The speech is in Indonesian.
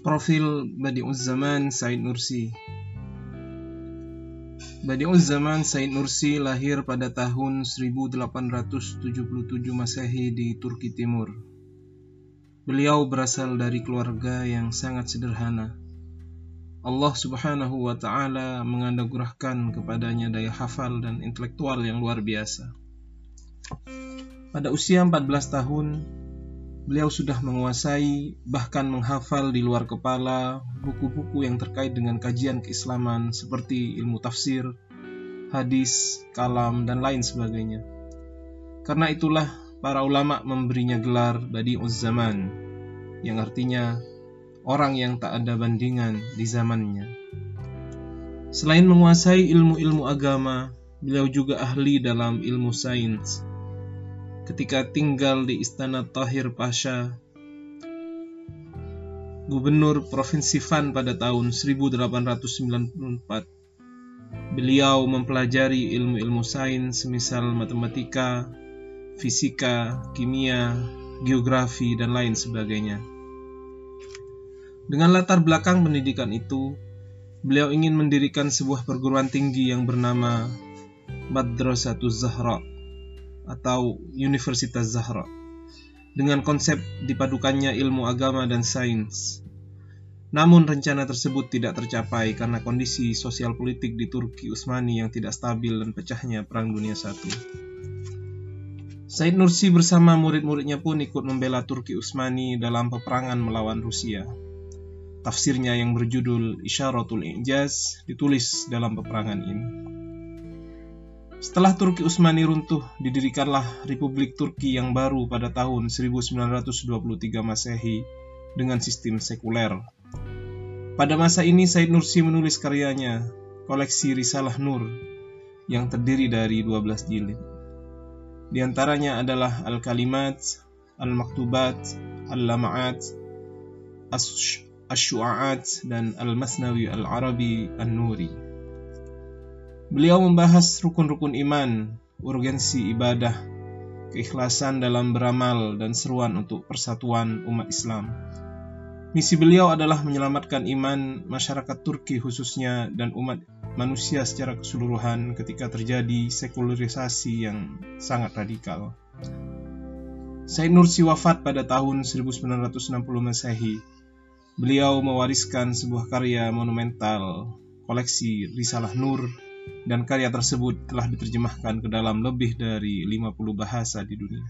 Profil Badi'uz Zaman Said Nursi Badi'uz Zaman Said Nursi lahir pada tahun 1877 Masehi di Turki Timur. Beliau berasal dari keluarga yang sangat sederhana. Allah Subhanahu wa taala menganugerahkan kepadanya daya hafal dan intelektual yang luar biasa. Pada usia 14 tahun, beliau sudah menguasai bahkan menghafal di luar kepala buku-buku yang terkait dengan kajian keislaman seperti ilmu tafsir, hadis, kalam, dan lain sebagainya. Karena itulah para ulama memberinya gelar Badi'uz Zaman, yang artinya orang yang tak ada bandingan di zamannya. Selain menguasai ilmu-ilmu agama, beliau juga ahli dalam ilmu sains, ketika tinggal di Istana Tahir Pasha, Gubernur Provinsi Van pada tahun 1894. Beliau mempelajari ilmu-ilmu sains semisal matematika, fisika, kimia, geografi, dan lain sebagainya. Dengan latar belakang pendidikan itu, beliau ingin mendirikan sebuah perguruan tinggi yang bernama Madrasatul Zahra atau Universitas Zahra dengan konsep dipadukannya ilmu agama dan sains. Namun rencana tersebut tidak tercapai karena kondisi sosial politik di Turki Utsmani yang tidak stabil dan pecahnya Perang Dunia I. Said Nursi bersama murid-muridnya pun ikut membela Turki Utsmani dalam peperangan melawan Rusia. Tafsirnya yang berjudul Isyaratul Ijaz ditulis dalam peperangan ini. Setelah Turki Utsmani runtuh, didirikanlah Republik Turki yang baru pada tahun 1923 Masehi dengan sistem sekuler. Pada masa ini Said Nursi menulis karyanya, koleksi Risalah Nur, yang terdiri dari 12 jilid. Di antaranya adalah Al-Kalimat, Al-Maktubat, Al-Lama'at, Ash-Shu'a'at, dan Al-Masnawi Al-Arabi An-Nuri. Beliau membahas rukun-rukun iman, urgensi ibadah, keikhlasan dalam beramal, dan seruan untuk persatuan umat Islam. Misi beliau adalah menyelamatkan iman masyarakat Turki khususnya dan umat manusia secara keseluruhan ketika terjadi sekularisasi yang sangat radikal. Said Nursi wafat pada tahun 1960 Masehi. Beliau mewariskan sebuah karya monumental, koleksi Risalah Nur dan karya tersebut telah diterjemahkan ke dalam lebih dari 50 bahasa di dunia.